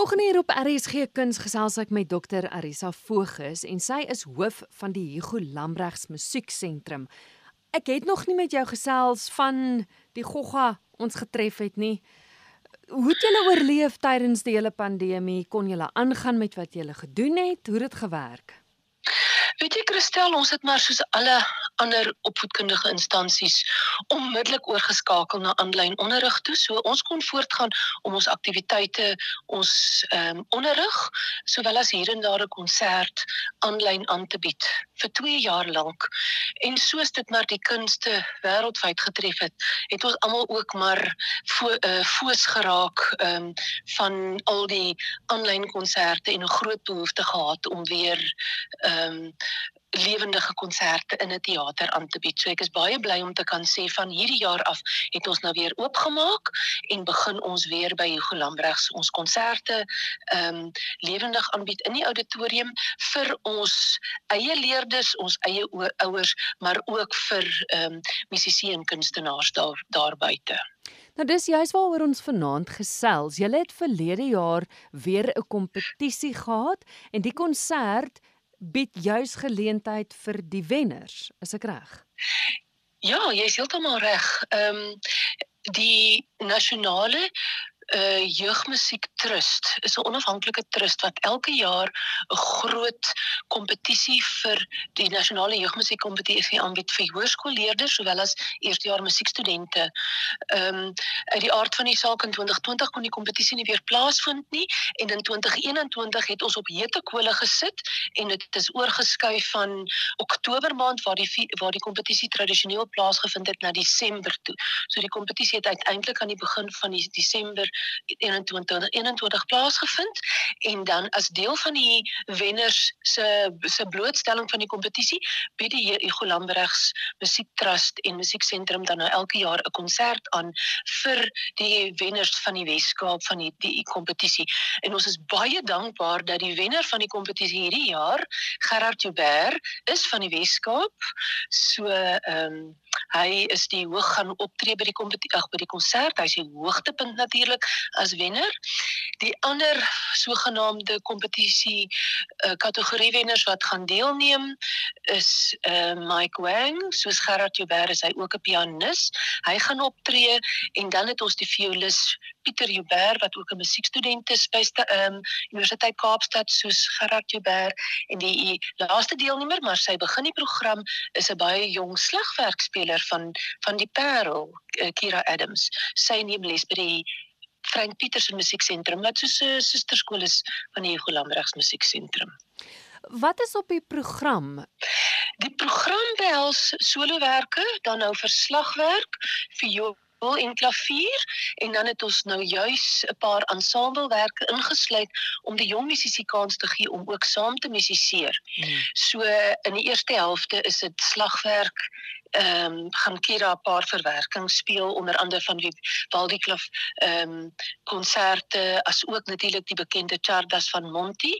Volgende hier op RSG Kuns gesels ek met Dr Arisa Vogus en sy is hoof van die Hugo Lambrechts Musieksentrum. Ek het nog nie met jou gesels van die gogga ons getref het nie. Hoe het julle oorleef tydens die hele pandemie? Kon julle aangaan met wat julle gedoen het? Hoe het dit gewerk? Weet jy Christel, ons het maar soos alle ander opvoedkundige instansies onmiddellik oorgeskakel na aanlyn onderrig toe. So ons kon voortgaan om ons aktiwiteite, ons ehm um, onderrig, sowel as hier en daar 'n konsert aanlyn aan te bied vir 2 jaar lank. En soos dit maar die kunste wêreldwyd getref het, het ons almal ook maar fo uh, foos geraak ehm um, van al die aanlyn konserte en 'n groot behoefte gehad om weer ehm um, lewendige konserte in 'n teater aan te bied. So ek is baie bly om te kan sê van hierdie jaar af het ons nou weer oopgemaak en begin ons weer by Hugo Lambrechts ons konserte ehm um, lewendig aanbied in die auditorium vir ons eie leerders, ons eie ouers, maar ook vir ehm um, musisië en kunstenaars daar daar buite. Nou dis juist waaroor ons vanaand gesels. Julle het verlede jaar weer 'n kompetisie gehad en die konsert bied juis geleentheid vir die wenners, is ek reg? Ja, jy is heeltemal reg. Ehm um, die nasionale uh Jeugmusiek Trust is 'n onafhanklike trust wat elke jaar 'n groot kompetisie vir die nasionale jeugmusiek kompetisie aanbied vir hoërskoolleerders sowel as eerstejaars musiekstudente. Ehm um, uit die aard van die saak in 2020 kon die kompetisie nie weer plaasvind nie en in 2021 het ons op hete kole gesit en dit is oorgeskuif van Oktober maand waar die waar die kompetisie tradisioneel plaasgevind het na Desember toe. So die kompetisie het uiteindelik aan die begin van die Desember 21 21 plaasgevind en dan as deel van die wenners se se blootstelling van die kompetisie bied die Hugo Lambrechts Musiektrust en Musieksentrum dan nou elke jaar 'n konsert aan vir die wenners van die Weskaap van die die kompetisie. En ons is baie dankbaar dat die wenner van die kompetisie hierdie jaar Gerard Joubert is van die Weskaap. So ehm um, hy is die hoog gaan optree by die ag by die konsert hy's die hoogtepunt natuurlik as wenner. Die ander sogenaamde kompetisie uh, kategorie wenners wat gaan deelneem is uh, Mike Wang, soos Gerard Joubert is hy ook 'n pianis. Hy gaan optree en dan het ons die violis Pieter Joubert wat ook 'n musiekstudent is by die um, Universiteit Kaapstad soos Gerard Joubert en die laaste deelnemer maar sy begin die program is 'n baie jong slagwerkspeler van van die Parel uh, Kira Adams. Sy neem les by die Frank Petersen Musieksentrum wat so 'n susterskool is van die Hugo Lambrechts Musieksentrum. Wat is op die program? Die program behels solowerke, dan nou verslagwerk vir wil en klavier en dan het ons nou juis 'n paar ensemblewerke ingesluit om die jong musisië kans te gee om ook saam te musiseer. Hmm. So in die eerste helfte is dit slagwerk ehm um, gaan Kira 'n paar verwerkings speel onder andere van die Waldi Kloof ehm um, konserte as ook natuurlik die bekende Chardas van Monti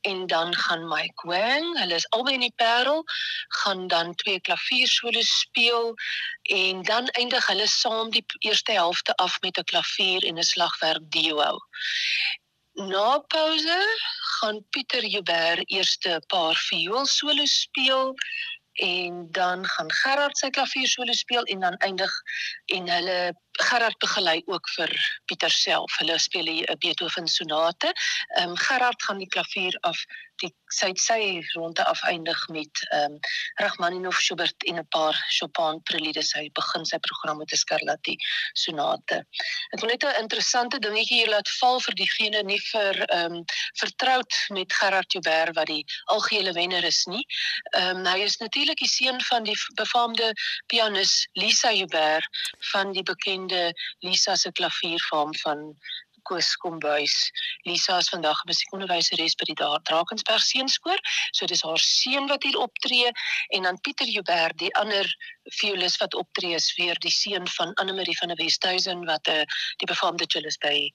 en dan gaan Mike Wang, hulle is albei in die Parel, gaan dan twee klaviersolos speel en dan eindig hulle saam die eerste helfte af met 'n klavier en 'n slagwerk duo. Na pouse gaan Pieter Joubert eerste paar viool solos speel en dan gaan Gerard sy klavier solo speel en dan eindig en hulle Gerard begelei ook vir Pieter self. Hulle speel 'n Beethoven sonate. Ehm um, Gerard gaan die klavier af die sy sy ronde afeindig met ehm um, Rachmaninov, Schubert en 'n paar Chopin preludes. Hy begin sy program met 'n Scarlatti sonate. Ek wil net 'n interessante dingetjie hier laat val vir diegene nie vir ehm um, vertroud met Gerard Joubert wat die algehele wenner is nie. Ehm um, hy is natuurlik die seun van die befaamde pianis Lisa Joubert van die bekende Lisa se klaviervorm van Koos Kombuis. Lisa is vandag 'n musiekonderwyseres by die Drakensberg Seunskoor. So dis haar seun wat hier optree en dan Pieter Joubert, die ander violis wat optree is weer die seun van Anne Marie van der Westhuizen wat 'n uh, die befaamde cellist by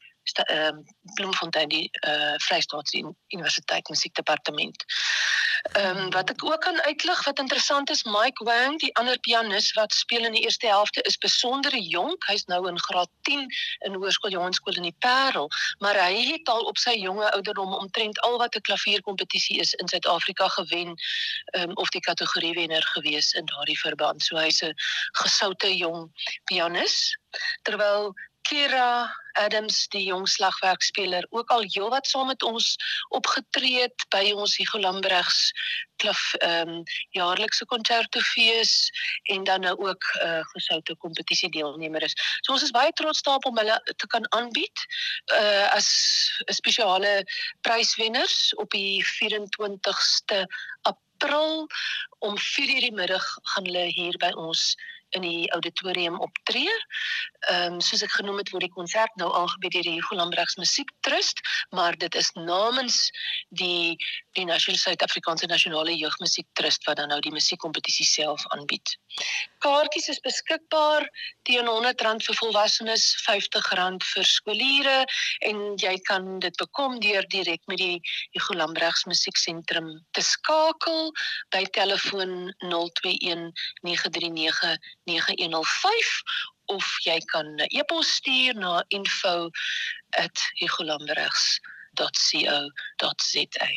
Bloemfontein die uh, Vrystaatse Universiteit Musiekdepartement. Ehm um, wat ek ook kan uitlig wat interessant is, Mike Wang, die ander pianis wat speel in die eerste helfte is besonder jonk. Hy's nou in graad 10 in Hoërskool Johanskool in die Parel, maar hy het al op sy jonge ouderdom omtrent al wat 'n klavierkompetisie is in Suid-Afrika gewen, ehm um, of die kategorie wenner gewees in daardie verband. So hy's 'n gesoute jong pianis terwyl Kira Adams die jong slagwerkspeler ook al heelwat saam met ons opgetree het by ons Hugo Lambregs klaf ehm um, jaarlikse konsertofees en dan nou ook 'n uh, gesoute kompetisie deelnemer is. So ons is baie trots daarop om hulle te kan aanbied uh as spesiale pryswenners op die 24ste April om 4:00 die middag gaan hulle hier by ons in die auditorium optree. Ehm um, soos ek genoem het word die konsert nou aangebied deur die Hugo Lambrechts Musiek Trust, maar dit is namens die die Nasionale Suid-Afrikaanse Nasionale Jeugmusiek Trust wat dan nou die musiekkompetisie self aanbied. Kaartjies is beskikbaar teen R100 vir volwassenes, R50 vir skooliere en jy kan dit bekom deur direk met die Hugo Lambrechts Musieksentrum te skakel by telefoon 021 939 9105 of jy kan 'n e-pos stuur na info@hugolambergs.co.za